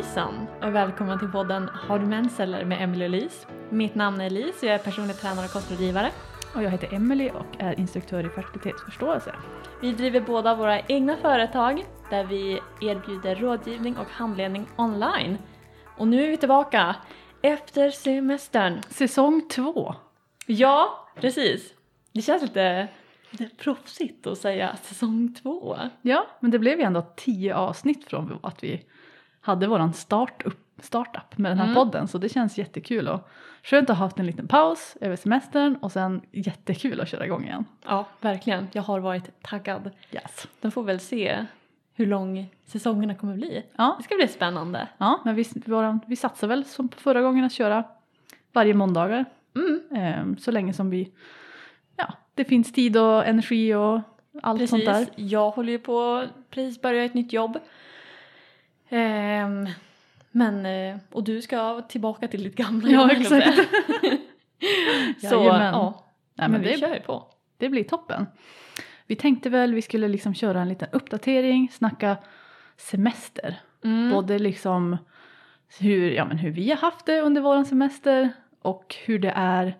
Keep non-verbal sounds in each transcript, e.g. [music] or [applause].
Hejsan och välkommen till podden Har du mens eller med Emelie och Elise. Mitt namn är Elise och jag är personlig tränare och kostrådgivare. Och jag heter Emily och är instruktör i fertilitetsförståelse. Vi driver båda våra egna företag där vi erbjuder rådgivning och handledning online. Och nu är vi tillbaka efter semestern. Säsong två. Ja, precis. Det känns lite, lite proffsigt att säga säsong två. Ja, men det blev ju ändå tio avsnitt från att vi hade våran startup med den här Mm. podden så det känns jättekul och skönt att ha haft en liten paus över semestern och sen jättekul att köra igång igen. Ja, verkligen. Jag har varit taggad. Yes. Den får väl se hur lång säsongerna kommer bli. Ja, Det ska bli spännande. ja men vi, våran, vi satsar väl som på förra gången att köra varje måndagar Mm, eh, så länge som vi, ja, det finns tid och energi och allt sånt där. precis. Jag håller ju på precis börja ett nytt jobb. Ehm, men, eh, och du ska tillbaka till ditt gamla Ja, jobb. att exakt. [laughs] Så ja, Nej, men men vi det, kör ju på. Det blir toppen. Vi tänkte väl vi skulle liksom köra en liten uppdatering, snacka semester. Mm. Både liksom hur, ja, men hur vi har haft det under våran semester och hur det är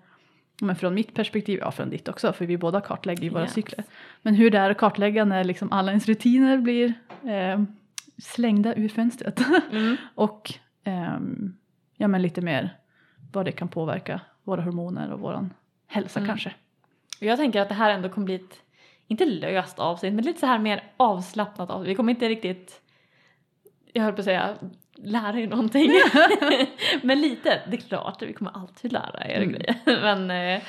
ja, men från mitt perspektiv, ja från ditt också för vi båda kartlägger ju våra Yes. cykler. Men hur det är att kartlägga när liksom alla ens rutiner blir eh, slängda ur fönstret. Mm. [laughs] och ehm, ja, men lite mer vad det kan påverka våra hormoner och våran hälsa Mm. kanske. Jag tänker att det här ändå kommer bli ett, inte löst avsnitt, men lite så här mer avslappnat avsnitt. Vi kommer inte riktigt, jag höll på att säga, lära er någonting. [laughs] [laughs] men lite, det är klart, vi kommer alltid lära er Mm. grejer. Men eh,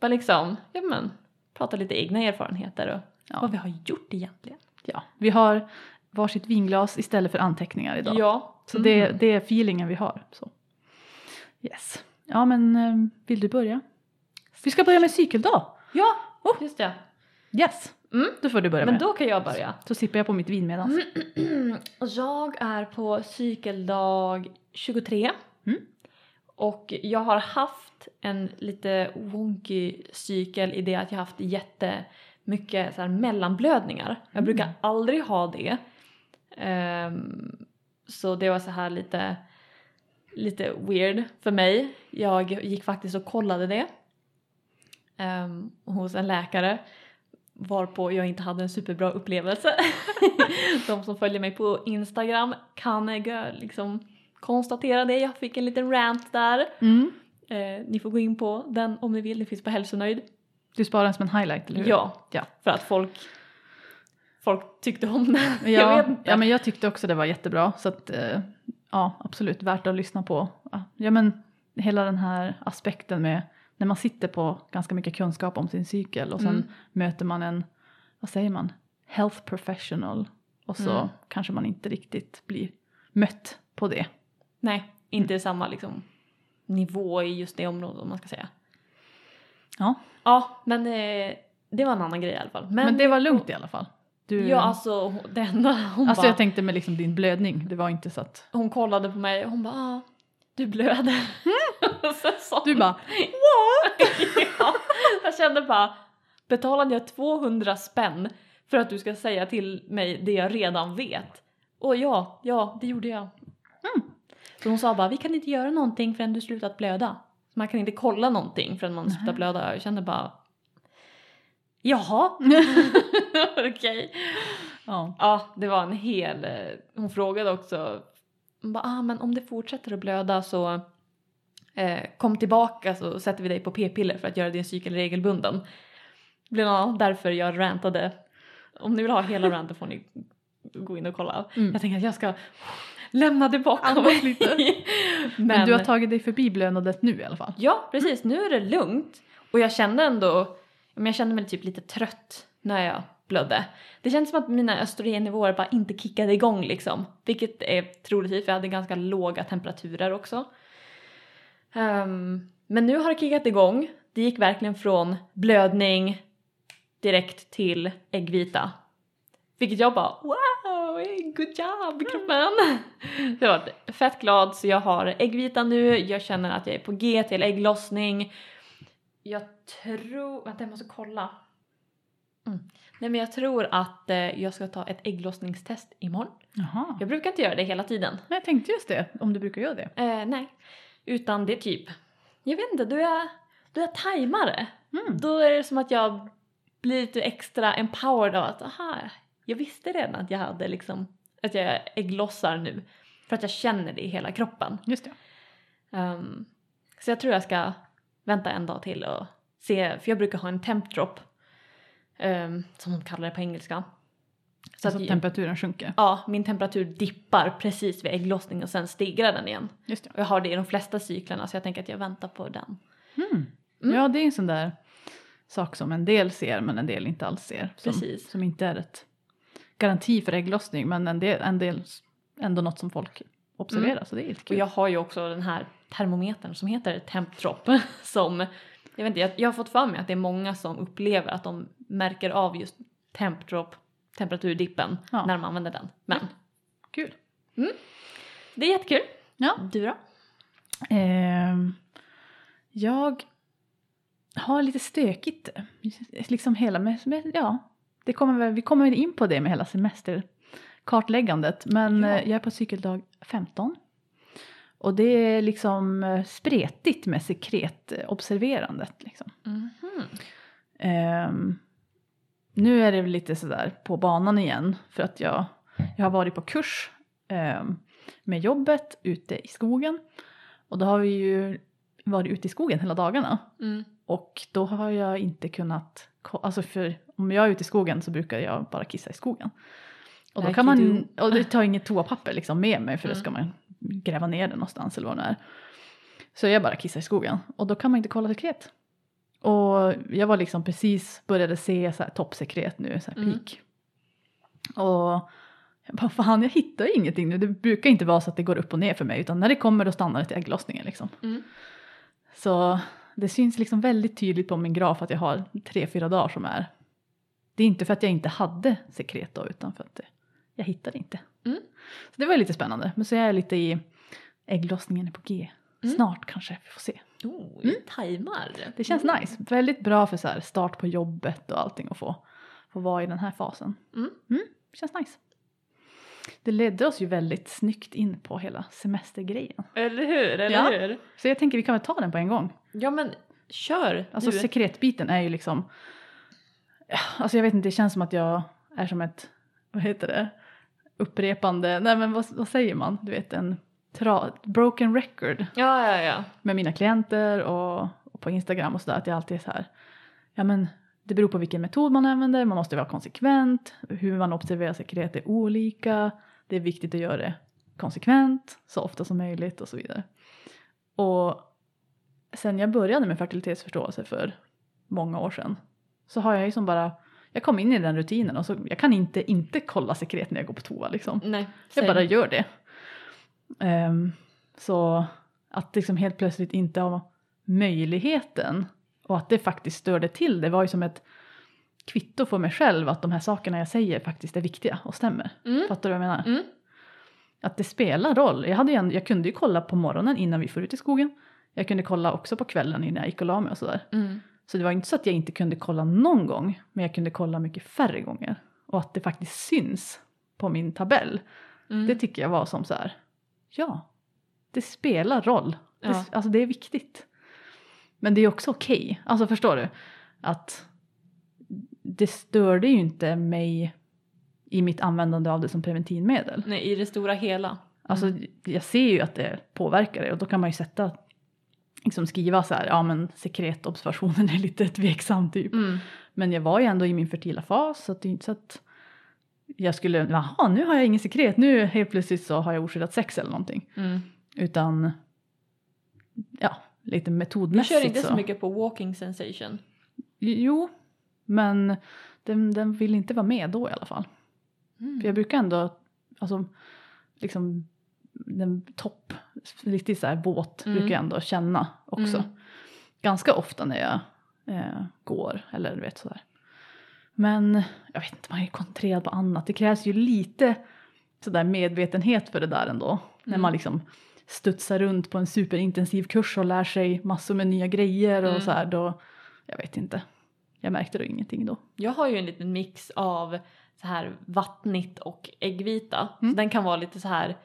bara liksom, ja men, prata lite egna erfarenheter och Ja. vad vi har gjort egentligen. Ja, vi har varsitt vinglas istället för anteckningar idag. Ja. Så det, Mm. det är feelingen vi har. Så. Yes. Ja men eh, vill du börja? Vi ska börja med cykeldag. Ja, Oh. just det. Yes. Mm. Då får du börja Men med. då kan jag börja. Så sippar jag på mitt vin medans. [clears throat] Jag är på cykeldag 23. Mm. Och jag har haft en lite wonky cykel i det att jag har haft jättemycket så här mellanblödningar. Jag Mm. brukar aldrig ha det. Ehm, så det var så här lite, lite weird för mig. Jag gick faktiskt och kollade det ehm, hos en läkare varpå jag inte hade en superbra upplevelse. [laughs] De som följer mig på Instagram kan eh, liksom konstatera det. Jag fick en liten rant där. Mm. Eh, ni får gå in på den om ni vill, det finns på Hälsonöjd. Du sparar den som en highlight, eller hur? Ja, Ja. för att folk, folk tyckte om den. [laughs] Ja, ja, men jag tyckte också det var jättebra. Så att, eh, ja, absolut värt att lyssna på. Ja, men hela den här aspekten med när man sitter på ganska mycket kunskap om sin cykel och sen Mm. möter man en, vad säger man, health professional och så Mm. kanske man inte riktigt blir mött på det. Nej, inte samma liksom, nivå i just det området om man ska säga. Ja, Ja, men eh, det var en annan grej i alla fall. men, det var lugnt i alla fall. Du, Ja, alltså det enda [laughs] hon alltså bara, jag tänkte med liksom din blödning, det var inte så att hon kollade på mig och hon bara ah, du blöder. [laughs] och så du bara [laughs] ja, jag kände bara, betalade jag 200 spänn för att du ska säga till mig det jag redan vet? Och ja, ja, det gjorde jag. Mm. Så hon sa bara, vi kan inte göra någonting förrän du slutat blöda. Så man kan inte kolla någonting förrän man slutar blöda. Jag kände bara, jaha, [laughs] okej. ja. Ja, det var en hel... eh, Hon frågade också, hon bara, ah, men om det fortsätter att blöda så eh, kom tillbaka så sätter vi dig på p-piller för att göra din cykel regelbunden. Blev nog därför jag rantade. Om ni vill ha hela ranten får ni gå in och kolla. Mm. Jag tänker att jag ska lämna det bakom mig. lite. men, [laughs] Men du har tagit dig förbi blödandet nu i alla fall. Ja, precis. Nu är det lugnt. Och jag kände ändå, men jag kände mig typ lite trött när jag blödde. Det kändes som att mina östrogennivåer bara inte kickade igång liksom. Vilket är troligtvis för jag hade ganska låga temperaturer också. Ehm, men nu har det kickat igång. Det gick verkligen från blödning direkt till äggvita. Vilket jag bara wow, good job kroppen! Jag har varit fett glad så jag har äggvita nu, jag känner att jag är på G till ägglossning. Jag tror, vänta jag måste kolla. Mm. Nej men jag tror att eh, jag ska ta ett ägglossningstest imorgon. Jaha. Jag brukar inte göra det hela tiden. Men jag tänkte just det, om du brukar göra det. Eh, nej. Utan det är typ, jag vet inte, då jag, då jag tajmar det. Mm. Då är det som att jag blir lite extra empowered av att aha, jag visste redan att jag hade liksom, att jag ägglossar nu. För att jag känner det i hela kroppen. Just det. Ehm, så jag tror jag ska vänta en dag till och se, för jag brukar ha en temp drop. ehm, som de kallar det på engelska. Så att att temperaturen sjunker. ja, min temperatur dippar precis vid ägglossning och sen stegrar den igen. Just det. Och jag har det i de flesta cyklerna så jag tänker att jag väntar på den. Mm. Mm. Ja, det är en sån där sak som en del ser men en del inte alls ser. Som, Precis. som inte är ett garanti för ägglossning men en del, en del ändå något som folk observerar Mm. så det är Och kul. jag har ju också den här termometern som heter temp drop [laughs] som jag vet inte, jag, jag har fått för mig att det är många som upplever att de märker av just temp drop, temperaturdippen Ja. när de använder den. Men Kul. det är jättekul. Ja. Du då? Ehm, jag har lite stökigt liksom hela med, med ja, det kommer vi kommer in på det med hela semesterkartläggandet men Ja. eh, jag är på cykeldag 15 och det är liksom eh, spretigt med sekretobserverandet liksom. Mhm. Ehm, nu är det lite sådär på banan igen för att jag, jag har varit på kurs ehm, med jobbet ute i skogen. Och då har vi ju varit ute i skogen hela dagarna. Mm. Och då har jag inte kunnat, alltså för om jag är ute i skogen så brukar jag bara kissa i skogen. Och då kan man, och det tar inget toapapper liksom med mig för Mm. ska man gräva ner det någonstans eller vad det är. Så jag bara kissar i skogen och då kan man inte kolla sekret. Och jag var liksom precis började se så här toppsekret nu, så här Mm. peak. Och jag bara fan jag hittar ingenting nu, det brukar inte vara så att det går upp och ner för mig utan när det kommer då stannar det till ägglossningen liksom. Mm. Så det syns liksom väldigt tydligt på min graf att jag har tre, fyra dagar som är. Det är inte för att jag inte hade sekret då utan för att jag hittade inte. Mm. Så det var lite spännande. Men så är jag lite i ägglossningen är på G. Mm. Snart kanske, vi får se. Oh, vi tajmar. Det känns Mm. nice. Väldigt bra för så här start på jobbet och allting att få, få vara i den här fasen. Mm. känns nice. Det ledde oss ju väldigt snyggt in på hela semestergrejen. Eller hur, eller Ja. hur? Så jag tänker vi kan väl ta den på en gång. Ja men kör Alltså du. sekretbiten är ju liksom, alltså jag vet inte, det känns som att jag är som ett, vad heter det, upprepande, nej men vad, vad säger man, du vet en tra, broken record Ja, ja, ja. med mina klienter och, och på Instagram och sådär, att jag alltid är så här, ja men det beror på vilken metod man använder, man måste vara konsekvent, hur man observerar sekret är olika, det är viktigt att göra det konsekvent, så ofta som möjligt och så vidare. Och sen jag började med fertilitetsförståelse för många år sedan så har jag ju som bara, jag kom in i den rutinen och så jag kan inte inte kolla sekret när jag går på toa liksom. Nej, Jag bara gör det. Ehm, så att liksom helt plötsligt inte ha möjligheten och att det faktiskt störde till det var ju som ett kvitto för mig själv att de här sakerna jag säger faktiskt är viktiga och stämmer. Mm. Fattar du vad jag menar? Mm. Att det spelar roll. Jag, hade ju jag kunde ju kolla på morgonen innan vi får ut i skogen. Jag kunde kolla också på kvällen innan jag gick och la mig och sådär. Mm. Så det var inte så att jag inte kunde kolla någon gång, men jag kunde kolla mycket färre gånger. Och att det faktiskt syns på min tabell. Mm. Det tycker jag var som så här, ja, det spelar roll. Det, Ja. Alltså det är viktigt. Men det är också okej, alltså förstår du? Att det störde ju inte mig i mitt användande av det som preventivmedel. Nej, i det stora hela. Alltså jag ser ju att det påverkar det och då kan man ju sätta, liksom skriva så här, ja men sekretobservationen är lite tveksam typ. Mm. Men jag var ju ändå i min fertila fas så att det är inte så att jag skulle, jaha nu har jag ingen sekret, nu helt plötsligt så har jag oskyddat sex eller någonting. Mm. Utan, ja, lite Du metodmässigt kör inte så mycket på walking sensation. Jo, men den, den vill inte vara med då i alla fall. Mm. För jag brukar ändå, alltså, liksom den topp, riktigt så här våt Mm. brukar jag ändå känna också. Mm. Ganska ofta när jag eh, går eller du vet sådär. Men jag vet inte, man är koncentrerad på annat. Det krävs ju lite sådär medvetenhet för det där ändå. När Mm. man liksom studsar runt på en superintensiv kurs och lär sig massor med nya grejer och Mm. så här då, jag vet inte. Jag märkte då ingenting då. Jag har ju en liten mix av så här vattnigt och äggvita. Mm. Så den kan vara lite så här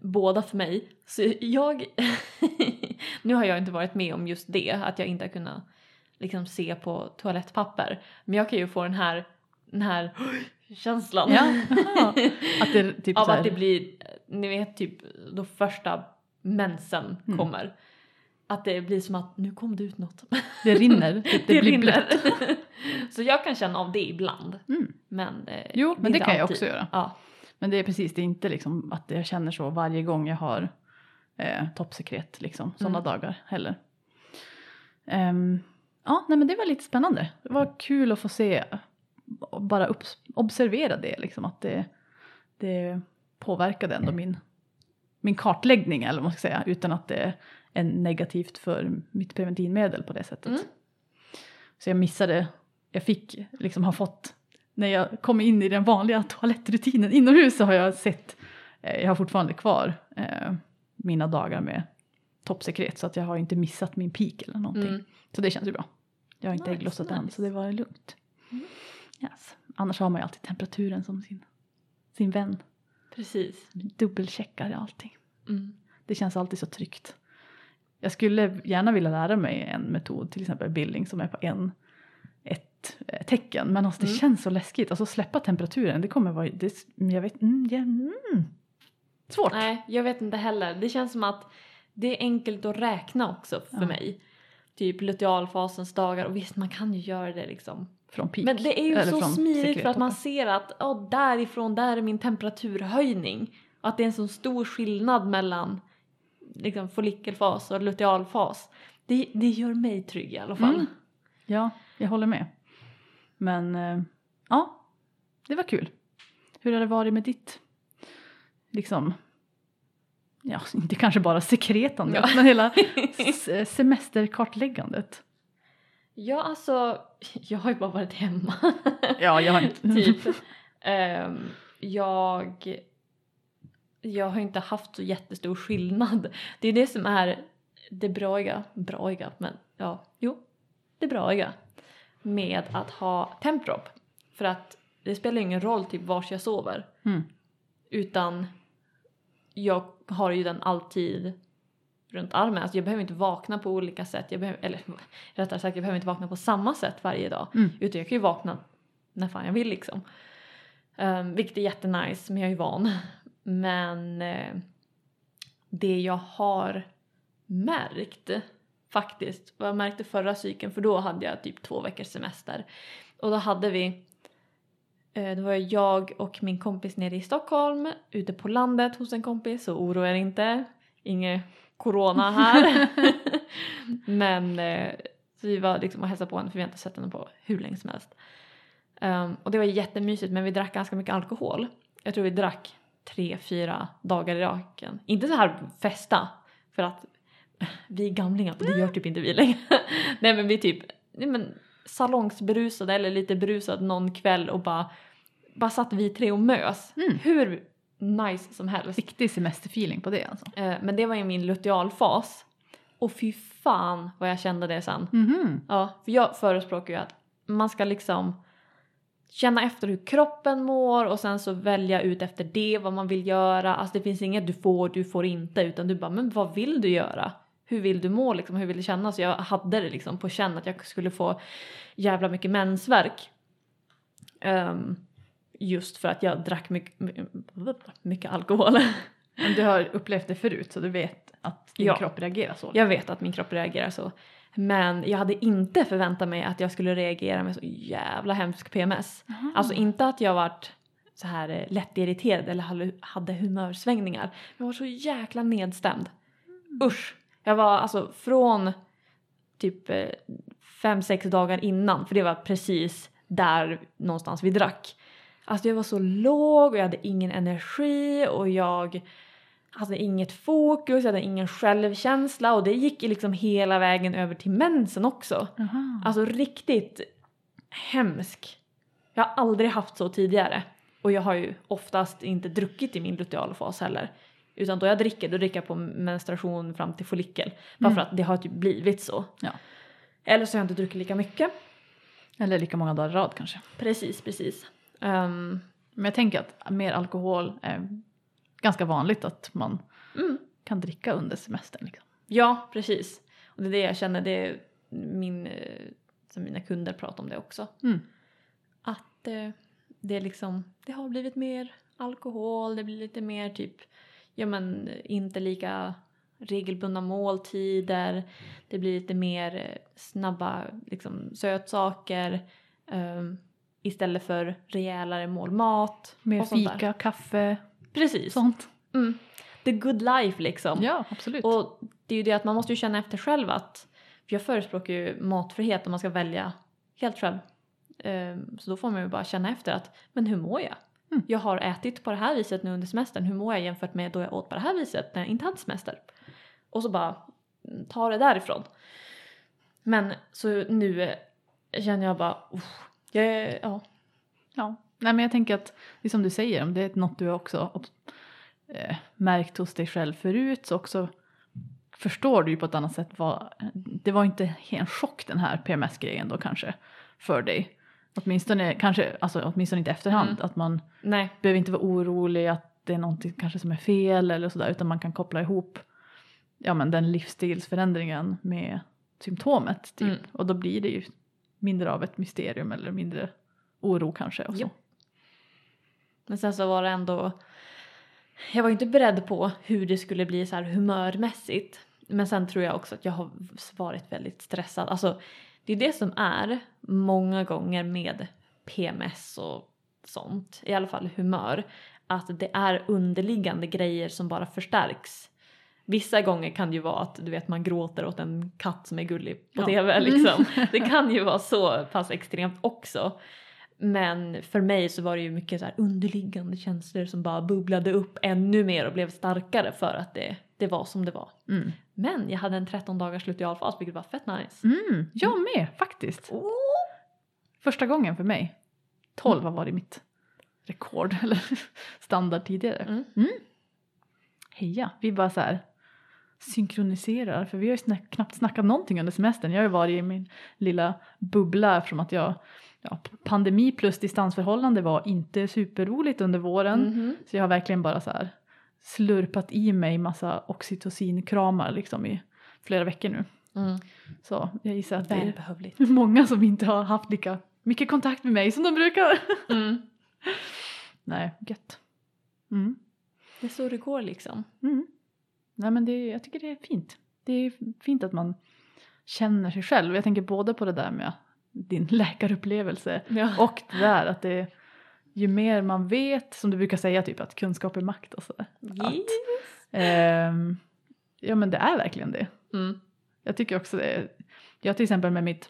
båda för mig. Så jag, [laughs] nu har jag inte varit med om just det, att jag inte har kunnat liksom se på toalettpapper. Men jag kan ju få den här, den här [gasps] känslan. Ja. [laughs] Att det typ Av att det blir, ni vet typ då första mensen Mm. kommer. Att det blir som att nu kom det ut något. [laughs] det rinner, det, det, blir blött. Så jag kan känna av det ibland. Mm. Men, eh, Jo, men det inte kan jag alltid. också göra. Ja. Men det är precis, det är inte liksom att jag känner så varje gång jag har eh, toppsekret liksom, sådana Mm. dagar heller. Ehm, ja, nej men det var lite spännande. Det var kul att få se bara obs- observera det liksom att det, det påverkade ändå min, min kartläggning eller vad man ska säga utan att det är negativt för mitt preventivmedel på det sättet. Mm. Så jag missade, jag fick liksom ha fått, när jag kom in i den vanliga toalettrutinen inomhus så har jag sett, eh, jag har fortfarande kvar eh, mina dagar med toppsekret så att jag har inte missat min peak eller någonting. Mm. Så det känns ju bra. Jag har inte Nice, ägglossat än nice. så det var lugnt. Mm. Yes. Annars har man ju alltid temperaturen som sin, sin vän. Precis. Dubbelcheckar allting. Mm. Det känns alltid så tryggt. Jag skulle gärna vilja lära mig en metod, till exempel bildning som är på en, ett tecken. Men alltså det Mm. känns så läskigt. Alltså släppa temperaturen, det kommer vara, det, jag vet, mm, ja, mm. Svårt. Nej, jag vet inte heller. Det känns som att det är enkelt att räkna också för Ja. mig. Typ lutealfasens dagar och visst man kan ju göra det liksom. Från peak. Men det är ju Eller så smidigt för att man ser att oh, därifrån där är min temperaturhöjning. Och att det är en så stor skillnad mellan liksom, follikelfas och lutealfas. Det, det gör mig trygg i alla fall. Mm. Ja, jag håller med. Men eh, ja, det var kul. Hur har det varit med ditt, liksom, ja, [laughs] inte kanske bara sekretandet, Ja. men hela [laughs] s- semesterkartläggandet. Ja, alltså, [laughs] jag har ju bara varit hemma. Ja, jag har inte... typ. Ehm, jag, jag har inte haft så jättestor skillnad. Det är det som är det braiga, braiga, men ja, jo, det braiga med att ha temprop. För att det spelar ingen roll typ vars jag sover. Mm. Utan jag har ju den alltid runt armen. Alltså jag behöver inte vakna på olika sätt. Jag behöver, eller [laughs] rättare sagt, jag behöver inte vakna på samma sätt varje dag. Mm. Utan jag kan ju vakna när fan jag vill liksom. Um, vilket är jättenice, men jag är ju van. [laughs] Men eh, det jag har märkt faktiskt, jag märkte förra cykeln, för då hade jag typ två veckors semester. Och då hade vi, eh, då var jag och min kompis nere i Stockholm, ute på landet hos en kompis, så oroa er inte. Inget corona här. [laughs] Men eh, så vi var liksom och hälsade på henne för vi har inte sett henne på hur länge som helst. Ehm, och det var jättemysigt men vi drack ganska mycket alkohol. Jag tror vi drack tre, fyra dagar i raken. Inte så här festa för att vi är gamlingar det gör typ inte vi längre. [laughs] nej men vi typ nej, men salongsberusade eller lite berusade någon kväll och bara, bara satt vi tre och mös. Mm. Hur nice som helst. Riktig semesterfeeling på det alltså. Eh, Men det var ju min lutealfas. Och fy fan vad jag kände det sen. Mhm. Ja, för jag förespråkar ju att man ska liksom känna efter hur kroppen mår och sen så välja ut efter det vad man vill göra. Alltså det finns inget du får, du får inte utan du bara men vad vill du göra? Hur vill du må liksom? Hur vill du känna? Så jag hade det liksom på känn att jag skulle få jävla mycket mensvärk. Ehm, just för att jag drack mycket, mycket alkohol. [laughs] Men du har upplevt det förut så du vet att din Ja. kropp reagerar så. Jag vet att min kropp reagerar så. Men jag hade inte förväntat mig att jag skulle reagera med så jävla hemsk PMS. Aha. Alltså inte att jag varit så här eh, lättirriterad eller hade- humörsvängningar. Men jag var så jäkla nedstämd. Usch! Jag var alltså från typ eh, fem, sex dagar innan, för det var precis där någonstans vi drack. Alltså jag var så låg och jag hade ingen energi och jag hade inget fokus, jag hade ingen självkänsla och det gick liksom hela vägen över till mensen också. Aha. Alltså riktigt hemsk. Jag har aldrig haft så tidigare. Och jag har ju oftast inte druckit i min lutealfas heller. Utan då jag dricker, då dricker jag på menstruation fram till follikel. Bara Mm. för att det har typ blivit så. Ja. Eller så har jag inte druckit lika mycket. Eller lika många dagar i rad kanske. Precis, precis. Ehm, Men jag tänker att mer alkohol är ganska vanligt att man mm. kan dricka under semestern. Liksom. Ja, precis. Och det är det jag känner, det är min, eh, som mina kunder pratar om det också. Mm. Att eh, det är liksom, det har blivit mer alkohol, det blir lite mer typ, ja men inte lika regelbundna måltider, det blir lite mer eh, snabba liksom sötsaker ehm, istället för rejälare mål mat. Mer och sånt där. fika, kaffe, Precis. sånt. Mm. The good life liksom. Ja, absolut. Och det är ju det att man måste ju känna efter själv att jag förespråkar ju matfrihet om man ska välja helt själv. Ehm, Så då får man ju bara känna efter att men hur mår jag? Mm. Jag har ätit på det här viset nu under semestern. Hur mår jag jämfört med då jag åt på det här viset när jag inte hade semester? Och så bara mm, ta det därifrån. Men så nu känner jag bara, uff, jag ja, Ja. Nej, men jag tänker att det är som du säger, om det är något du också eh, märkt hos dig själv förut så också förstår du ju på ett annat sätt vad, det var inte en chock den här PMS-grejen då kanske för dig. Åtminstone, kanske, alltså, åtminstone inte efterhand, Mm. att man nej, behöver inte vara orolig att det är någonting kanske som är fel eller sådär utan man kan koppla ihop ja, men den livsstilsförändringen med symptomet typ. Mm. Och då blir det ju mindre av ett mysterium eller mindre oro kanske. Och så. Men sen så var det ändå, jag var ju inte beredd på hur det skulle bli så här humörmässigt. Men sen tror jag också att jag har varit väldigt stressad. Alltså det är det som är många gånger med PMS och sånt, i alla fall humör, att det är underliggande grejer som bara förstärks. Vissa gånger kan det ju vara att du vet man gråter åt en katt som är gullig på Ja. tv liksom. [laughs] Det kan ju vara så pass extremt också. Men för mig så var det ju mycket så här underliggande känslor som bara bubblade upp ännu mer och blev starkare för att det, det var som det var. Mm. Men jag hade en 13 dagars sludialfas vilket var fett nice. Mm, jag med faktiskt. Oh. Första gången för mig. 12 har varit mitt rekord [laughs] eller standard tidigare. Mm. Heja, vi bara så här synkroniserar för vi har ju snack, knappt snackat någonting under semestern. Jag har ju varit i min lilla bubbla eftersom att jag ja, pandemi plus distansförhållande var inte superroligt under våren. Mhm. Så jag har verkligen bara så här slurpat i mig massa oxytocinkramar liksom i flera veckor nu. Mm. Så jag gissar att det är [laughs] många som inte har haft lika mycket kontakt med mig som de brukar. [laughs] Mm. Nej, gött. Mm. Det är så det går liksom. Mm. Nej men det, jag tycker det är fint. Det är fint att man känner sig själv. Jag tänker både på det där med din läkarupplevelse Ja. och det där att det ju mer man vet, som du brukar säga typ att kunskap är makt och sådär. Att, ehm, ja men det är verkligen det. Mm. Jag tycker också det. Jag till exempel med mitt,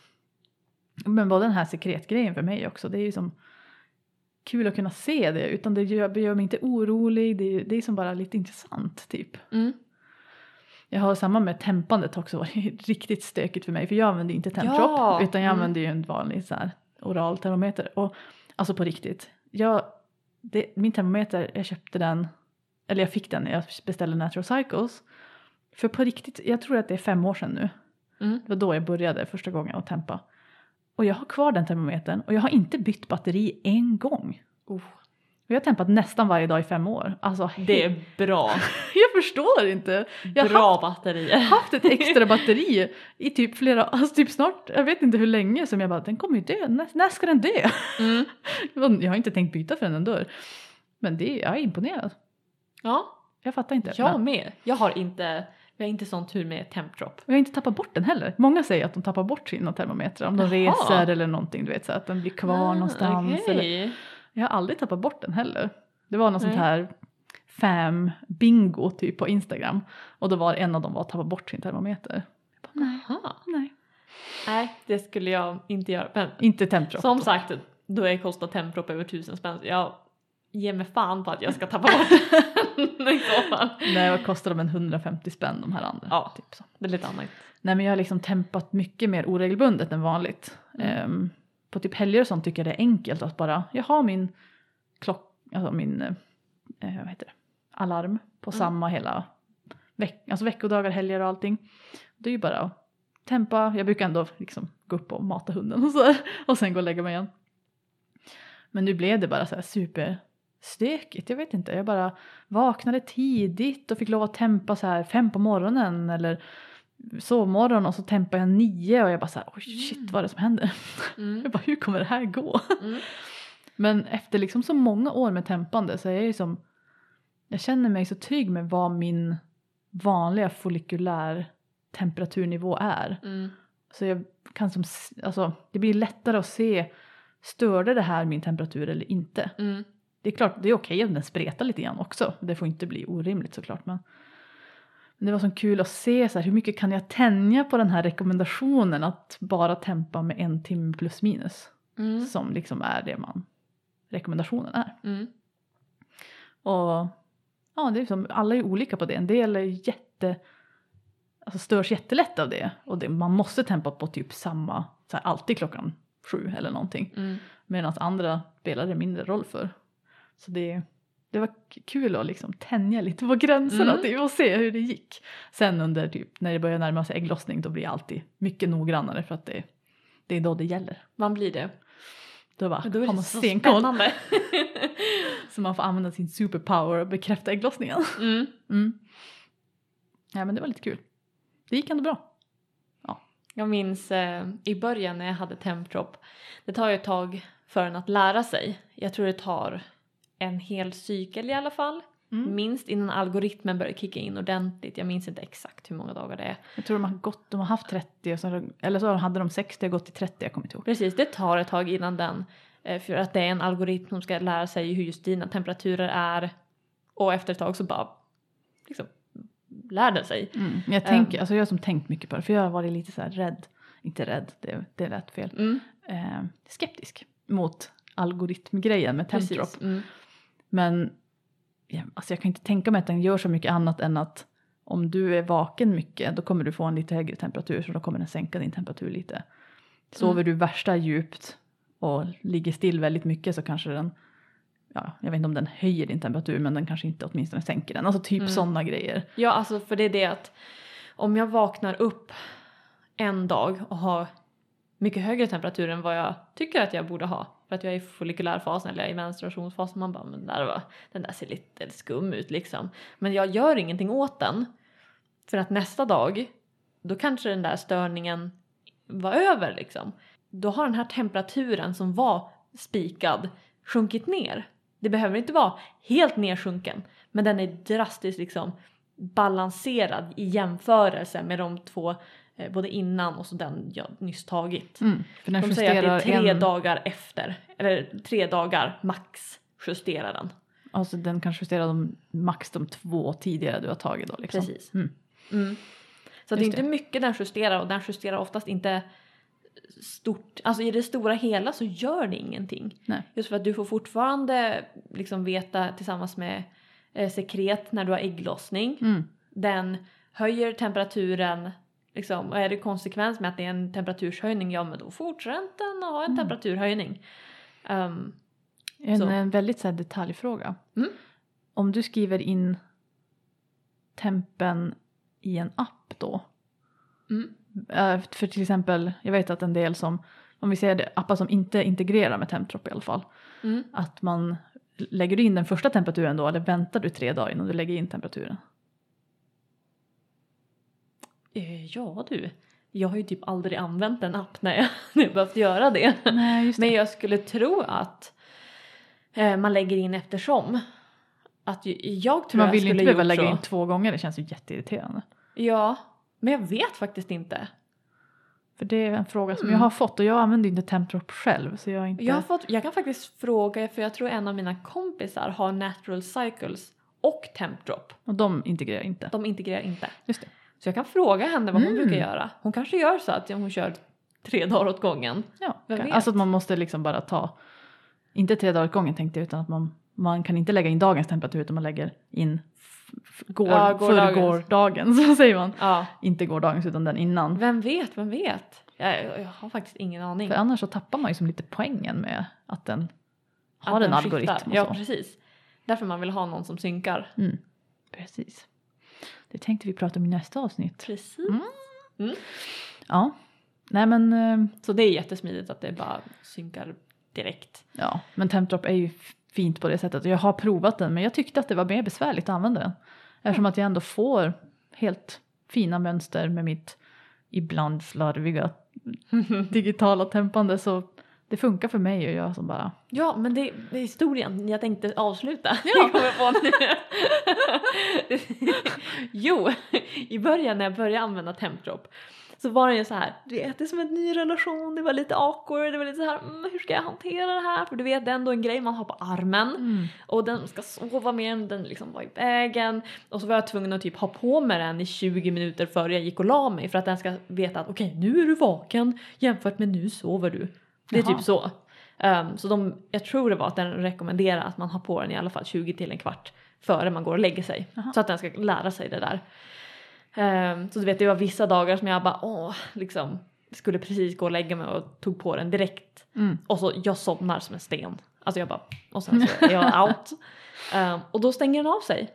men både den här sekretgrejen för mig också, det är ju som kul att kunna se det utan det gör, gör mig inte orolig, det är, det är som bara lite intressant typ. Mm. Jag har samma med tempandet också [laughs] varit riktigt stökigt för mig för jag använder inte Temprop Ja, utan jag mm. använder ju en vanlig så här oral termometer och alltså på riktigt. Jag, det, min termometer, jag köpte den, eller jag fick den när jag beställde Natural Cycles. För på riktigt, jag tror att det är fem år sedan nu. Mm. Det var då jag började första gången att tempa. Och jag har kvar den termometern och jag har inte bytt batteri en gång. Oh, Jag har tempat nästan varje dag i fem år. Alltså, det är bra. [laughs] jag förstår inte. Jag Bra batterier. haft ett extra [laughs] batteri i typ flera, alltså typ snart, jag vet inte hur länge som jag bara, den kommer ju dö, när, när ska den dö? Mm. [laughs] Jag har inte tänkt byta förrän den dör. Men det, jag är imponerad. Ja, Jag fattar inte. jag Men- med. Jag har inte, jag har inte sån tur med Tempdrop. Jag har inte tappat bort den heller. Många säger att de tappar bort sina termometrar om de Jaha. reser eller någonting, du vet så att den blir kvar någonstans. Eller, Ah, Okej. Jag har aldrig tappat bort den heller. Det var något sånt Nej. här fam bingo typ på Instagram och då var en av dem var att tappa bort sin termometer. Bara, nej, nej. Nej, det skulle jag inte göra. Men Inte Temprop. som sagt, då är kostar Temprop över tusen spänn. Jag ger mig fan på att jag ska tappa [laughs] bort den i så fall. Nej, vad kostar de en 150 spänn de här andra? Ja. Typ så. Det är lite annat. Nej men jag har liksom tempat mycket mer oregelbundet än vanligt. Mm. Ehm, på typ helger och sånt tycker jag det är enkelt att bara, jag har min klock, alltså min, eh, vad heter det, alarm på Mm. samma hela veck, alltså veckodagar, helger och allting. Det är ju bara att tempa, jag brukar ändå liksom gå upp och mata hunden och så [laughs] och sen gå och lägga mig igen. Men nu blev det bara så här superstökigt. Jag vet inte. Jag bara vaknade tidigt och fick lov att tempa så här fem på morgonen eller sovmorgon och så tempade jag nio och jag bara så här, oj shit vad är det som händer? Mm. [laughs] Jag bara hur kommer det här gå? Mm. Men efter liksom så många år med tempande så är jag ju som jag känner mig så trygg med vad min vanliga follikulär temperaturnivå är. Mm. Så jag kan som, alltså det blir lättare att se störde det här min temperatur eller inte. Mm. Det är klart, det är okej om den spretar lite grann också. Det får inte bli orimligt såklart. Men, men det var så kul att se så här, hur mycket kan jag tänja på den här rekommendationen att bara tempa med en timme plus minus. Mm. Som liksom är det man rekommendationen är. Mm. Och ja, det är som, alla är olika på det. En del är jätte, alltså störs jättelätt av det. Och det, man måste tempa på typ samma, så här, alltid klockan sju eller någonting. Mm. Medan andra spelar det mindre roll för. Så det, det var kul att liksom tänja lite på gränserna Mm. typ, och se hur det gick. Sen under typ, när det börjar närma sig ägglossning då blir jag alltid mycket noggrannare för att det, det är då det gäller. Man blir det. Då, bara, då är det man så stenkoll. spännande. [laughs] Så man får använda sin superpower och bekräfta ägglossningen. mm. Mm. Ja men det var lite kul. Det gick ändå bra. Jag minns eh, i början när jag hade tempdrop. Det tar ju ett tag för en att lära sig. Jag tror det tar en hel cykel i alla fall. Mm. Minst innan algoritmen börjar kicka in ordentligt. Jag minns inte exakt hur många dagar det är. Jag tror de har gått, de har haft 30 och så, eller så hade de 60 och gått till 30, jag kommer inte ihåg. Precis, det tar ett tag innan den. eh, För att det är en algoritm som ska lära sig hur just dina temperaturer är. Och efter ett tag så bara liksom lär den sig. Mm. Jag, tänker, alltså jag har som tänkt mycket på det för jag har varit lite så här rädd, inte rädd, det, det lät fel, Mm, eh, skeptisk mot algoritmgrejen med Tempdrop. Mm. Men ja, alltså jag kan inte tänka mig att den gör så mycket annat än att om du är vaken mycket då kommer du få en lite högre temperatur så då kommer den sänka din temperatur lite. Sover du värsta djupt och ligger still väldigt mycket så kanske den, ja jag vet inte om den höjer din temperatur men den kanske inte åtminstone sänker den. Alltså typ Mm. sådana grejer. Ja, alltså för det är det att om jag vaknar upp en dag och har mycket högre temperatur än vad jag tycker att jag borde ha för att jag är i follikulärfasen eller jag är i menstruationsfasen man bara men den där, var, den där ser lite skum ut liksom. Men jag gör ingenting åt den för att nästa dag då kanske den där störningen var över liksom. Då har den här temperaturen som var spikad sjunkit ner. Det behöver inte vara helt nedsjunken men den är drastiskt liksom balanserad i jämförelse med de två både innan och så den jag nyss tagit. Mm, De säger att det är tre en, dagar efter, eller tre dagar max justerar den. alltså den kan justera de, max de två tidigare du har tagit då liksom. Precis. Mm. Mm. Så det är inte mycket den justerar och den justerar oftast inte stort, alltså i det stora hela så gör det ingenting. Nej. Just för att du får fortfarande liksom veta tillsammans med eh, sekret när du har ägglossning. Mm. Den höjer temperaturen liksom, och är det konsekvens med att det är en temperaturshöjning, ja men då fortsätter den att ha en Mm. temperaturhöjning. Ehm, En, en väldigt så detaljfråga. Mm. Om du skriver in tempen i en app då. mm, Eh, För till exempel, jag vet att en del som, om vi säger det, appar som inte integrerar med Temptrop i alla fall. mm. Att man, lägger du in den första temperaturen då eller väntar du tre dagar innan du lägger in temperaturen? Eh, ja du, jag har ju typ aldrig använt en app när jag, [laughs] när jag behövt göra det. Nej just Men jag skulle tro att eh, man lägger in eftersom. Att jag tror Man jag vill skulle inte behöva lägga så. in två gånger, det känns ju jätteirriterande. Ja, men jag vet faktiskt inte. För det är en fråga som Mm. jag har fått och jag använder inte Temptrop själv så jag inte... Jag, har fått, jag kan faktiskt fråga, för jag tror en av mina kompisar har Natural Cycles och Tempdrop. Och de integrerar inte. De integrerar inte. Just det. Så jag kan fråga henne vad hon Mm. brukar göra. Hon kanske gör så att hon kör tre dagar åt gången. Ja, Vem kan- vet? alltså att man måste liksom bara ta, inte tre dagar åt gången tänkte jag utan att man, man kan inte lägga in dagens temperatur utan man lägger in går, Ja, förrgårdagens, [laughs] så säger man. Ja, Inte gårdagens utan den innan. vem vet, vem vet? Jag, jag har faktiskt ingen aning. För annars så tappar man ju som lite poängen med att den Att har en den algoritm Ja, precis. Därför man vill ha någon som synkar. Mm. Precis. Det tänkte vi prata om i nästa avsnitt. Precis. Mm. Ja. Nej men, eh, Så det är jättesmidigt att det bara synkar direkt. Ja, men Tempdrop är ju fint på det sättet. Jag har provat den men jag tyckte att det var mer besvärligt att använda den. Eftersom att jag ändå får helt fina mönster med mitt ibland slarviga [laughs] digitala tempande så det funkar för mig och jag som bara Ja, men det, det är historien jag tänkte avsluta. Ja. [laughs] kommer jag på nu. [laughs] jo, i början när jag började använda Tempdrop så var det ju så här, du vet det är som en ny relation, det var lite awkward, det var lite så här, mm, hur ska jag hantera det här? För du vet det är ändå en grej man har på armen och den ska sova med den, den liksom var i vägen och så var jag tvungen att typ ha på mig den i 20 minuter före jag gick och la mig för att den ska veta att okej nu är du vaken jämfört med nu sover du. Det är Jaha. typ så. Um, så de, jag tror det var att den rekommenderar att man har på den i alla fall 20 till en kvart före man går och lägger sig. Jaha. Så att den ska lära sig det där. Ehm, så du vet det var vissa dagar som jag bara åh, liksom skulle precis gå och lägga mig och tog på den direkt. Mm. Och så jag somnar som en sten. Alltså jag bara, och sen så är jag [laughs] out. Ehm, och då stänger den av sig.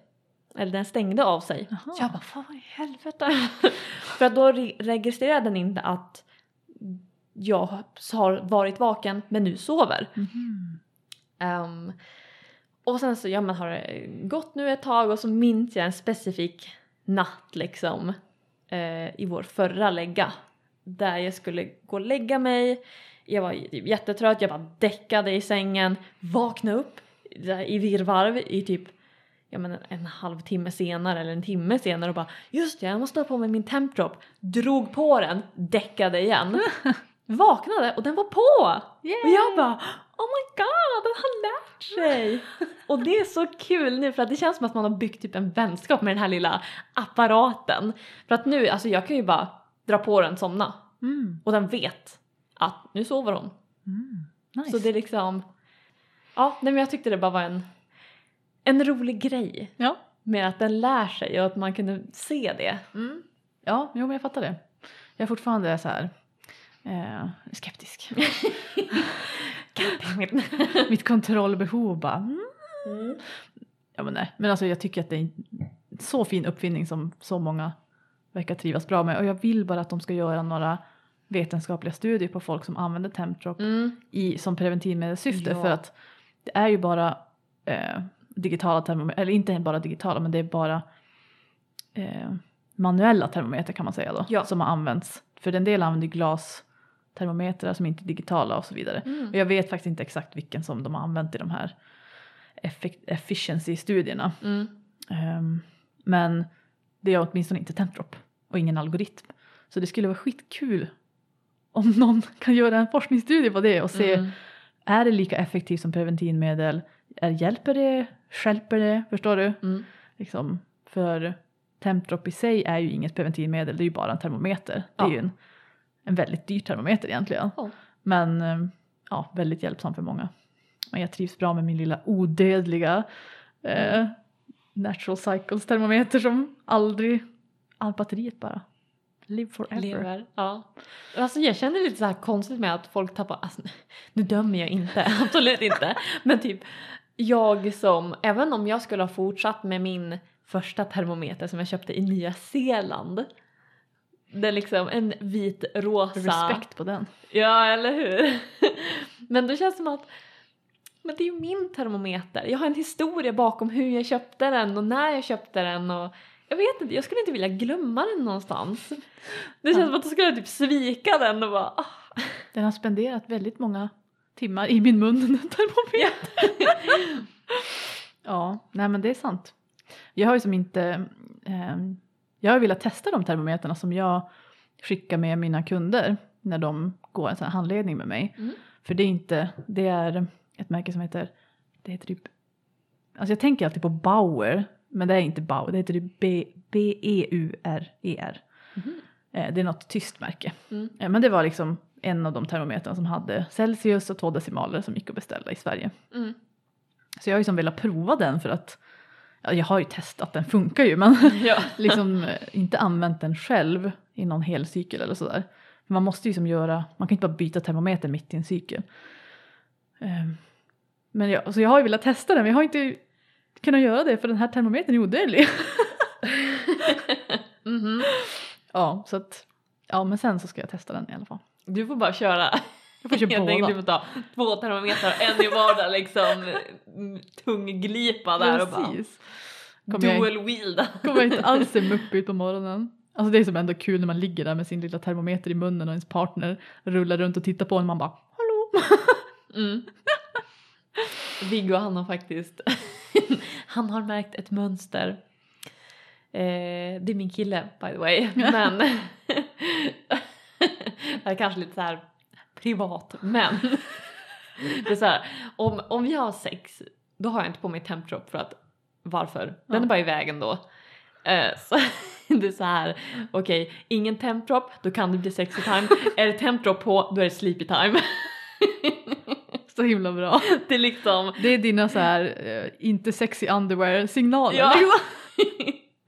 Eller den stängde av sig. Jaha. Så jag bara, vad i helvete? [laughs] För att då re- registrerar den inte att jag har varit vaken men nu sover. Mhm. Ehm, och sen så ja, men har det gått nu ett tag och så minns jag en specifik natt liksom eh, i vår förra lägga där jag skulle gå och lägga mig. Jag var typ jättetrött, jag bara däckade i sängen, vaknade upp i virrvarv i typ ja, men en halvtimme senare eller en timme senare och bara just det, jag måste ha på mig min tempdrop. Drog på den, däckade igen. [laughs] Vaknade och den var på! Och jag bara oh my god, den har lärt sig! [laughs] och det är så kul nu för att det känns som att man har byggt typ en vänskap med den här lilla apparaten. För att nu, alltså jag kan ju bara dra på den, somna Mm. och den vet att nu sover hon. Mm. Nice. Så det är liksom, ja nej men jag tyckte det bara var en, en rolig grej ja. med att den lär sig och att man kunde se det. Mm. Ja, jo men jag fattar det. Jag är fortfarande så här eh, skeptisk. [laughs] Mitt kontrollbehov bara mm. Mm. Ja men nej, men alltså jag tycker att det är en så fin uppfinning som så många verkar trivas bra med och jag vill bara att de ska göra några vetenskapliga studier på folk som använder Tempdrop Mm. i, som preventivmedelssyfte Ja. för att det är ju bara eh, digitala termometer, eller inte bara digitala men det är bara eh, manuella termometer kan man säga då Ja. som har använts. För en del använder glastermometrar som inte är digitala och så vidare. Mm. Och jag vet faktiskt inte exakt vilken som de har använt i de här efficiency-studierna. Mm. Ehm, men det är åtminstone inte Tempdrop och ingen algoritm. Så det skulle vara skitkul om [laughs] någon kan göra en forskningsstudie på det och se Mm. är det lika effektivt som preventivmedel? Är, hjälper det? Stjälper det? Förstår du? Mm. Liksom, för Tempdrop i sig är ju inget preventivmedel, det är ju bara en termometer. Det Ja. är ju en, en väldigt dyr termometer egentligen. Ja. Men eh, ja, väldigt hjälpsam för många. Men jag trivs bra med min lilla odödliga eh, Natural Cycles termometer som aldrig, all batteriet bara live forever. Lever, ja. Alltså jag känner lite så här konstigt med att folk tappar, alltså, nu dömer jag inte, [laughs] absolut inte. Men typ jag som, även om jag skulle ha fortsatt med min första termometer som jag köpte i Nya Zeeland. Det är liksom en vit rosa. Respekt på den. Ja, eller hur? [laughs] Men då känns det som att men det är ju min termometer. Jag har en historia bakom hur jag köpte den och när jag köpte den och jag vet inte, jag skulle inte vilja glömma den någonstans. Det känns Ja. som att då skulle jag typ svika den och bara ah. [laughs] Den har spenderat väldigt många timmar i min mun den termometern. [laughs] ja, nej men det är sant. Jag har ju som inte, ehm, jag har velat testa de termometerna som jag skickar med mina kunder när de går en sån här handledning med mig. Mm. För det är inte, det är ett märke som heter, det heter typ, alltså jag tänker alltid på Bauer, men det är inte Bauer, det heter typ B-E-U-R-E-R. Mhm. Eh, Det är något tyst märke. Mm. Eh, Men det var liksom en av de termometrarna som hade Celsius och två decimaler som gick att beställa i Sverige. Mm. Så jag har liksom velat prova den för att ja, jag har ju testat, den funkar ju men [laughs] Ja. [laughs] liksom eh, inte använt den själv i någon hel cykel eller sådär. Man måste ju som göra, man kan inte bara byta termometer mitt i en cykel. Ehm, Men jag, så jag har ju velat testa den men jag har inte kunnat göra det för den här termometern är odödlig. [laughs] Mhm. ja, så att, ja men sen så ska jag testa den i alla fall. Du får bara köra. Jag Får köpa Jag tänkte båda. typ ta två termometrar, en i vardera liksom mm, tungglipa där och bara Precis. Kommer jag, dual wielda. kommer jag inte alls se muppig på morgonen. Alltså det är som ändå kul när man ligger där med sin lilla termometer i munnen och ens partner rullar runt och tittar på en och man bara hallå. [laughs] Mm. Viggo han har faktiskt, [laughs] han har märkt ett mönster. Eh, det är min kille by the way, [laughs] men det är kanske lite så här privat, men [laughs] det är så här, om, om vi har sex då har jag inte på mig tempdrop för att varför? Den Ja. är bara i vägen då. Eh, [laughs] så det är så här, okej, ingen tempdrop, då kan det bli sexy time. är det tempdrop på, då är det sleepy time. [laughs] Så himla bra. det är liksom Det är dina så här eh, inte sexy underwear signaler. Ja.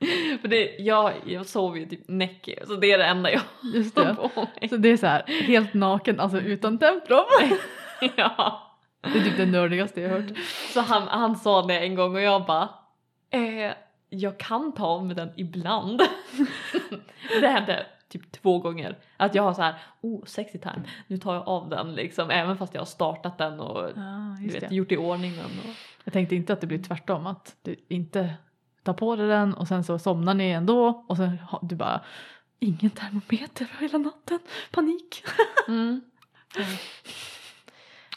[laughs] För det, jag, jag sover ju typ näck så det är det enda jag Just har det. på mig. Så det är så här helt naken, alltså utan tempdrop. [laughs] Ja. Det är typ det nördigaste jag har hört. Så han, han sa det en gång och jag bara eh, jag kan ta av mig den ibland. [laughs] det hände typ två gånger. Att jag har så här, oh sexy time, nu tar jag av den liksom även fast jag har startat den och just vet, gjort i ordning den. Och... Jag tänkte inte att det blir tvärtom, att du inte tar på dig den och sen så somnar ni ändå och sen har du bara ingen termometer hela natten, panik. [laughs] Mm.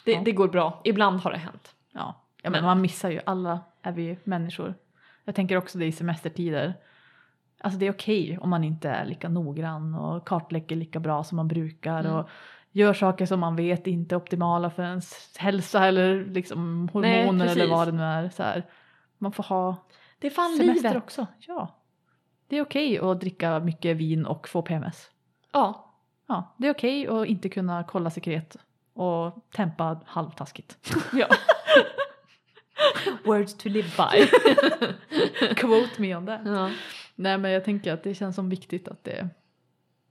Det, Ja. det går bra, ibland har det hänt. Ja, ja men Men- man missar ju, alla är vi ju människor. Jag tänker också det i semestertider. Alltså det är okej om man inte är lika noggrann och kartlägger lika bra som man brukar Mm. och gör saker som man vet inte är optimala för ens hälsa eller liksom hormoner eller precis. vad det nu är. Så här. Man får ha Det är fan semester livet. också. Ja. Det är okej att dricka mycket vin och få PMS. Ja, Ja, det är okej att inte kunna kolla sekret och tempa halvtaskigt. Ja. [laughs] Words to live by. [laughs] Quote me on that. ja. Nej men jag tänker att det känns som viktigt att det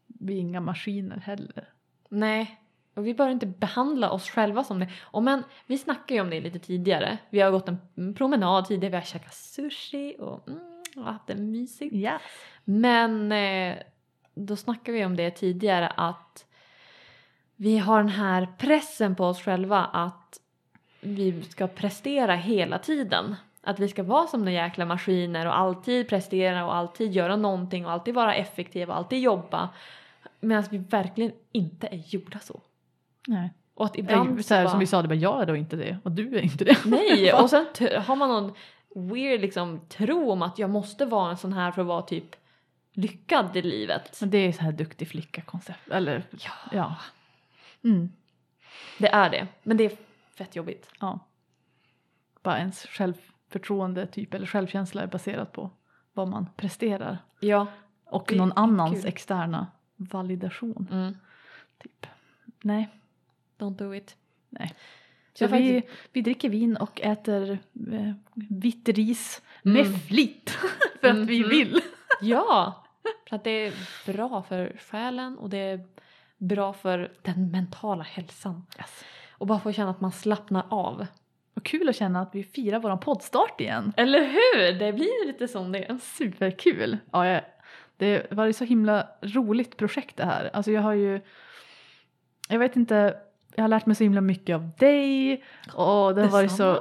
vi är inga maskiner heller. Nej, och vi bör inte behandla oss själva som det. Och men vi snackade ju om det lite tidigare. Vi har gått en promenad tidigare, vi har käkat sushi och, mm, och haft det mysigt. Yes. Men eh, då snackade vi om det tidigare att vi har den här pressen på oss själva att vi ska prestera hela tiden. Att vi ska vara som de jäkla maskiner och alltid prestera och alltid göra någonting och alltid vara effektiva och alltid jobba. Medan vi verkligen inte är gjorda så. Nej. Och att ibland så här, bara- som vi sa, det bara jag är då inte det och du är inte det. [laughs] Nej, och sen har man någon weird liksom tro om att jag måste vara en sån här för att vara typ lyckad i livet. Men det är så här duktig flicka koncept. Eller Ja, ja. Mm. det är det. Men det är fett jobbigt. ja. Bara ens självförtroende typ eller självkänsla är baserat på vad man presterar. Ja. Och Det någon annans kul. externa validation. Mm. Typ. Nej. Don't do it. Nej. Så Så jag vi, vi dricker vin och äter eh, vitt ris Mm. med flit [laughs] för att vi Mhm. vill. [laughs] Ja, för att det är bra för själen och det är bra för den mentala hälsan. Yes. Och bara få känna att man slappnar av. Och kul att känna att vi firar våran poddstart igen. Eller hur? Det blir lite som det. Superkul! Ja, jag, det var ett så himla roligt projekt det här. Alltså jag har ju, jag vet inte, jag har lärt mig så himla mycket av dig och det har varit så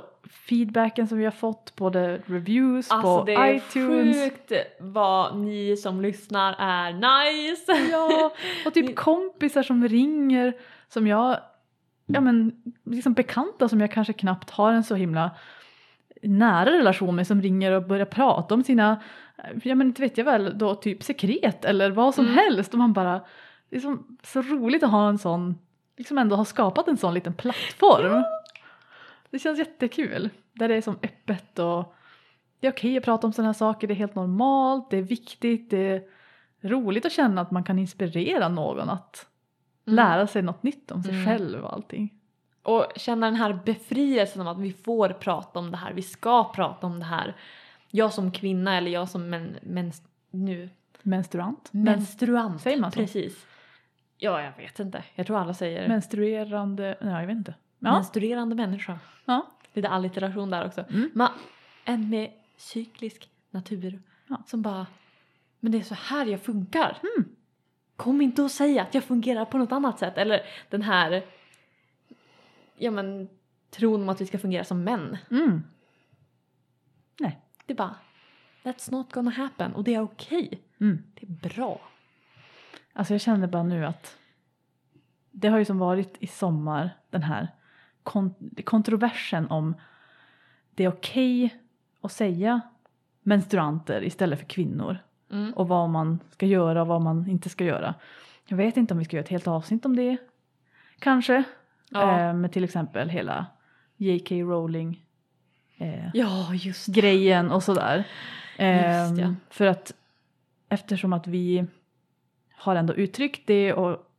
feedbacken som vi har fått, både reviews Alltså på det är iTunes. sjukt vad ni som lyssnar är nice. Ja, och typ [laughs] Ni- kompisar som ringer som jag, ja men liksom bekanta som jag kanske knappt har en så himla nära relation med som ringer och börjar prata om sina, ja men inte vet jag väl, då typ sekret eller vad som Mm. helst och man bara, det är så, så roligt att ha en sån, liksom ändå ha skapat en sån liten plattform. Det känns jättekul, där det är som öppet och det är okej att prata om sådana här saker, det är helt normalt, det är viktigt, det är roligt att känna att man kan inspirera någon att lära sig något nytt om sig Mm. själv och allting. Och känna den här befrielsen om att vi får prata om det här, vi ska prata om det här. Jag som kvinna eller jag som men, men, nu, Menstruant? menstruant. säger man så? Precis. Ja, jag vet inte. Jag tror alla säger Menstruerande, nej jag vet inte. Ja, menstruerande människa. ja. Lite allitteration där också. Mm. Men en med cyklisk natur Ja. som bara, men det är så här jag funkar. Mm. Kom inte och säga att jag fungerar på något annat sätt. Eller den här ja men, tron om att vi ska fungera som män. Mm. Det är bara, that's not gonna happen och det är okej. Mm. Det är bra. Alltså jag känner bara nu att det har ju som varit i sommar den här kon- kontroversen om det är okej att säga menstruanter istället för kvinnor Mm. och vad man ska göra och vad man inte ska göra. Jag vet inte om vi ska göra ett helt avsnitt om det. Kanske. Ja. Eh, med till exempel hela J.K. Rowling eh, ja, grejen och sådär. Ehm, Just ja. För att eftersom att vi har ändå uttryckt det och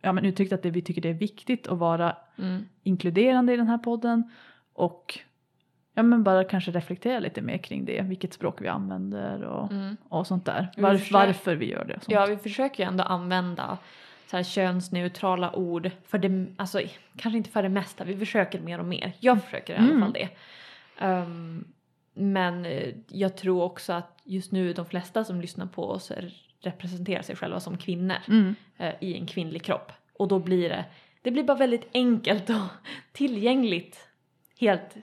ja, men uttryckt att det, vi tycker det är viktigt att vara Mm. inkluderande i den här podden och ja, men bara kanske reflektera lite mer kring det, vilket språk vi använder och, Mm. och sånt där. Vi Var, försöker- varför vi gör det. Ja, vi försöker ju ändå använda så här könsneutrala ord för det, alltså kanske inte för det mesta, vi försöker mer och mer. Jag försöker i alla Mm. fall det. Ehm, men eh, jag tror också att just nu de flesta som lyssnar på oss är- representerar sig själva som kvinnor Mm. eh, i en kvinnlig kropp. Och då blir det, det blir bara väldigt enkelt och [laughs] tillgängligt. Helt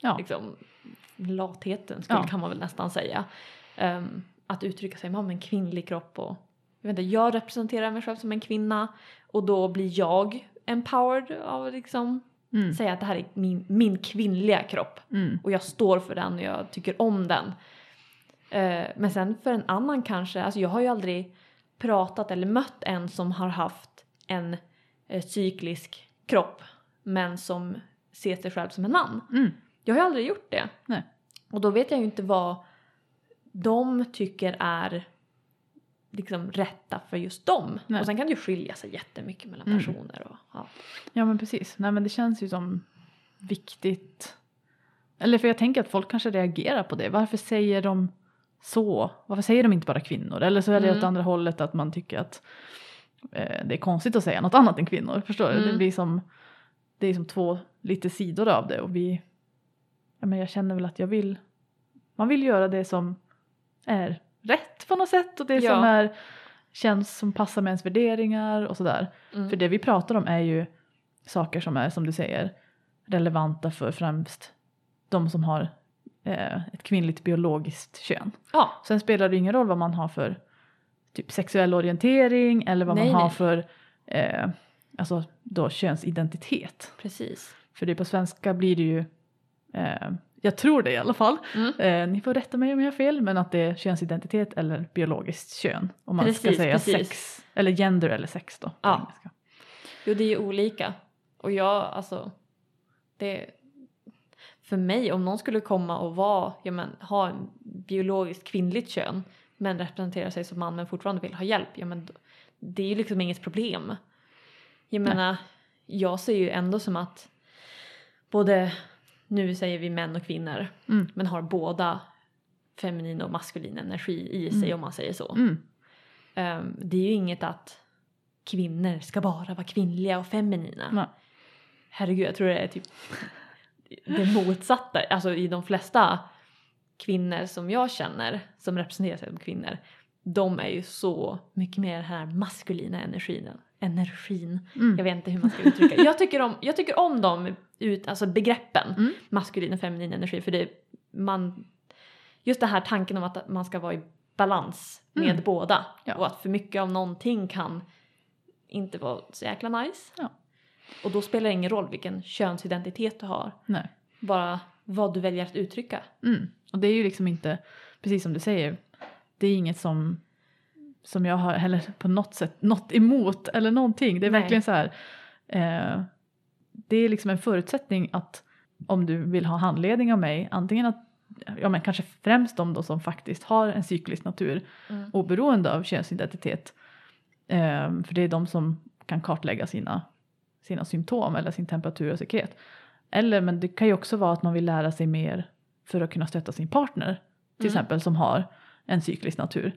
Ja. liksom latheten skulle, Ja. kan man väl nästan säga. Ehm, att uttrycka sig med en kvinnlig kropp och jag, vet inte, jag representerar mig själv som en kvinna och då blir jag empowered av att liksom Mm. säga att det här är min, min kvinnliga kropp Mm. och jag står för den och jag tycker om den. Eh, men sen för en annan kanske, alltså jag har ju aldrig pratat eller mött en som har haft en eh, cyklisk kropp men som ser sig själv som en man. Mm. Jag har ju aldrig gjort det. Nej. Och då vet jag ju inte vad de tycker är liksom rätta för just dem. Nej. Och sen kan det ju skilja sig jättemycket mellan Mm. personer. Och, ja. Ja men precis. Nej men det känns ju som viktigt. Eller för jag tänker att folk kanske reagerar på det. Varför säger de så? Varför säger de inte bara kvinnor? Eller så är det Mm. åt andra hållet att man tycker att eh, det är konstigt att säga något annat än kvinnor. Förstår du? Det Mm. blir som, det är som två lite sidor av det. Och vi, ja, men jag känner väl att jag vill, man vill göra det som är rätt på något sätt. Och det Ja. som är, känns som passar med ens värderingar och sådär. Mm. För det vi pratar om är ju saker som är, som du säger, relevanta för främst de som har eh, ett kvinnligt biologiskt kön. ja. Sen spelar det ingen roll vad man har för typ sexuell orientering eller vad Nej, man har nej. för eh, alltså då könsidentitet. Precis. För det på svenska blir det ju, eh, jag tror det i alla fall, Mm. eh, ni får rätta mig om jag har fel, men att det är könsidentitet eller biologiskt kön. Om man ska Precis, säga precis. sex, eller gender eller sex då. Ja. engelska. Jo, det är ju olika. Och jag, alltså, det... För mig, om någon skulle komma och vara, ja men ha en biologiskt kvinnligt kön men representera sig som man men fortfarande vill ha hjälp, ja men det är ju liksom inget problem. Jag Nej. menar, jag ser ju ändå som att både, nu säger vi män och kvinnor, Mm. men har båda feminin och maskulin energi i sig Mm. om man säger så. Mm. Ehm, det är ju inget att kvinnor ska bara vara kvinnliga och feminina. Nej. Herregud, jag tror det är typ det motsatta. Alltså i de flesta kvinnor som jag känner som representerar sig som kvinnor. De är ju så mycket mer den här maskulina energin. energin. Mm. Jag vet inte hur man ska uttrycka Jag tycker om, jag tycker om dem, ut, alltså begreppen. Mm. Maskulin och feminin energi. För det, man, just det här tanken om att man ska vara i balans med Mm. båda. Ja. Och att för mycket av någonting kan inte vara så jäkla nice. Ja. Och då spelar det ingen roll vilken könsidentitet du har. Nej. Bara vad du väljer att uttrycka. Mm. Och det är ju liksom inte, precis som du säger, det är inget som, som jag har heller på något sätt något emot eller någonting. Det är Nej. verkligen så här, eh, det är liksom en förutsättning att om du vill ha handledning av mig, antingen att, ja men kanske främst de då som faktiskt har en cyklisk natur, Mm. oberoende av könsidentitet. Eh, för det är de som kan kartlägga sina, sina symptom eller sin temperatur och sekret. Eller men det kan ju också vara att man vill lära sig mer för att kunna stötta sin partner. Till Mm. exempel som har en cyklisk natur.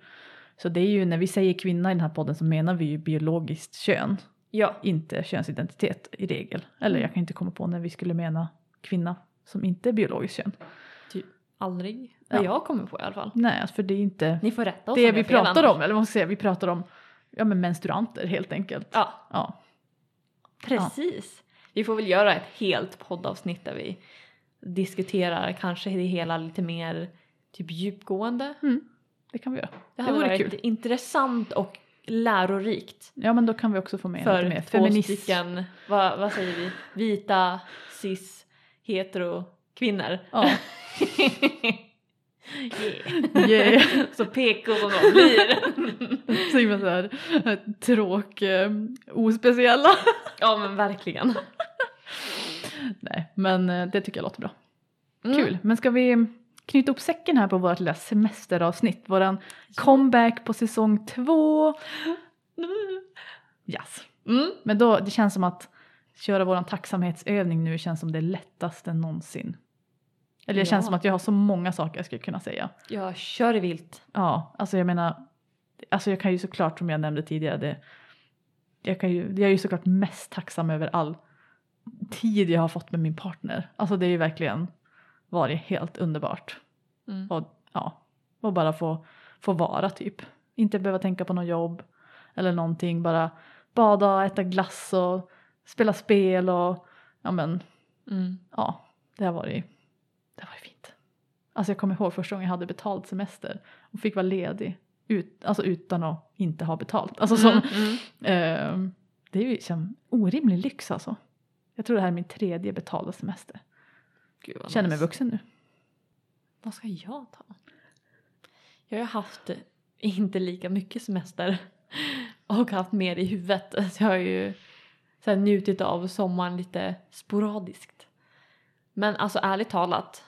Så det är ju när vi säger kvinna i den här podden så menar vi ju biologiskt kön. Ja. Inte könsidentitet i regel. Eller jag kan inte komma på när vi skulle mena kvinna som inte är biologiskt kön. Typ aldrig. Ja. Vad jag kommer på i alla fall. Nej, alltså för det är inte Ni får rätta oss det vi jag pratar annars. om. Eller vad ska säga, vi pratar om ja, men menstruanter helt enkelt. Ja, Ja. Precis. Vi får väl göra ett helt poddavsnitt där vi diskuterar kanske det hela lite mer typ djupgående. Det kan vi göra. Det Det vore kul. intressant och lärorikt. Ja men då kan vi också få med för lite mer feminism. stycken, vad, vad säger vi, vita, cis, hetero kvinnor. Ja. [laughs] yeah. Yeah. [laughs] Så PK som de blir. [laughs] Så himla såhär tråk, eh, ospeciella. [laughs] ja men verkligen. Nej men eh, det tycker jag låter bra. Mm. Kul. Men ska vi knyta upp säcken här på vårt lilla semesteravsnitt? Våran comeback på säsong två. [gasps] Yes. Mm. Men då, det känns som att köra våran tacksamhetsövning nu känns som det lättaste någonsin. Eller det känns Ja. som att jag har så många saker jag skulle kunna säga. Ja, kör det vilt. Ja, alltså jag menar, alltså jag kan ju såklart som jag nämnde tidigare, det, jag, kan ju, jag är ju såklart mest tacksam över all tid jag har fått med min partner. Alltså det är ju verkligen varit helt underbart. Mm. Och, ja, och bara få, få vara typ. Inte behöva tänka på något jobb eller någonting, bara bada, äta glass och spela spel och ja men Mm. ja, det har varit, det varit fint. Alltså jag kommer ihåg första gången jag hade betald semester och fick vara ledig ut, alltså utan att inte ha betalt. Alltså som, Mm. Mm. eh, det är ju liksom orimlig lyx alltså. Jag tror det här är min tredje betalda semester. Gud, Känner mig nice. vuxen nu. Vad ska jag ta? Jag har haft inte lika mycket semester och haft mer i huvudet. Så jag har ju så här, njutit av sommaren lite sporadiskt. Men alltså ärligt talat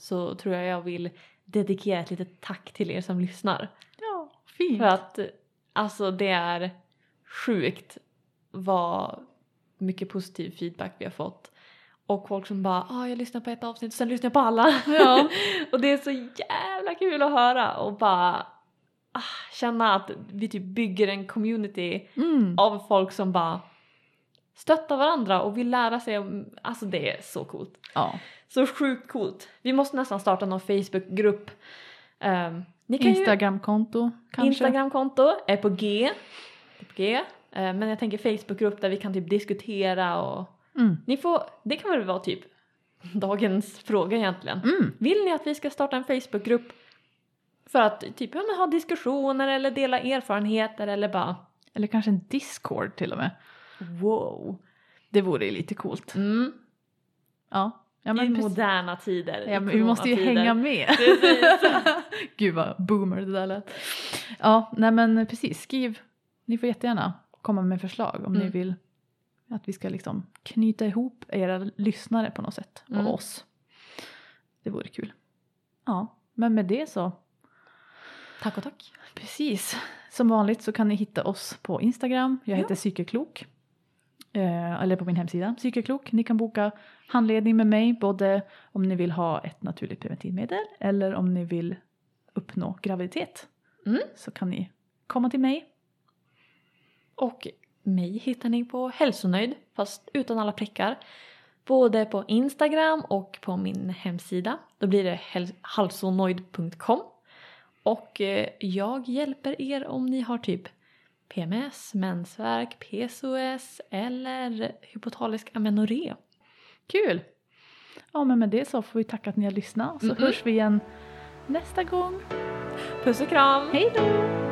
så tror jag jag vill dedikera ett litet tack till er som lyssnar. Ja, fint. För att alltså det är sjukt vad mycket positiv feedback vi har fått. Och folk som bara ah, jag lyssnar på ett avsnitt och sen lyssnar jag på alla. Ja. [laughs] och det är så jävla kul att höra och bara ah, känna att vi typ bygger en community Mm. av folk som bara stöttar varandra och vill lära sig om, alltså det är så coolt. ja. Så sjukt coolt. Vi måste nästan starta någon Facebookgrupp. Um, Instagramkonto kanske? Instagramkonto är på G. Är på G. Eh, Men jag tänker Facebookgrupp där vi kan typ diskutera och Mm. ni får, det kan väl vara typ dagens fråga egentligen. Mm. Vill ni att vi ska starta en Facebookgrupp för att typ ja, ha diskussioner eller dela erfarenheter eller bara Eller kanske en Discord till och med. Wow. Det vore ju lite coolt. Mm. Ja. ja I men precis. moderna tider. i Ja, men vi måste ju hänga med. [laughs] Gud vad boomer det där lät. Ja, nej men precis. Skriv. Ni får jättegärna komma med förslag om ni Mm. vill att vi ska liksom knyta ihop era lyssnare på något sätt och Mm. oss. Det vore kul. Ja, men med det så Tack och tack. Precis. Som vanligt så kan ni hitta oss på Instagram. Jag Ja. heter Psykeklok. Eh, eller på min hemsida, Psykeklok. Ni kan boka handledning med mig både om ni vill ha ett naturligt preventivmedel eller om ni vill uppnå graviditet. Mm. Så kan ni komma till mig. Och mig hittar ni på hälsonöjd fast utan alla prickar. Både på Instagram och på min hemsida. Då blir det halsonoid.com. Och eh, jag hjälper er om ni har typ PMS, mensvärk, PCOS eller hypotalisk amenorré. Kul! Ja men med det så får vi tacka att ni har lyssnat så Mhm. hörs vi igen nästa gång. Puss och kram! Hej då!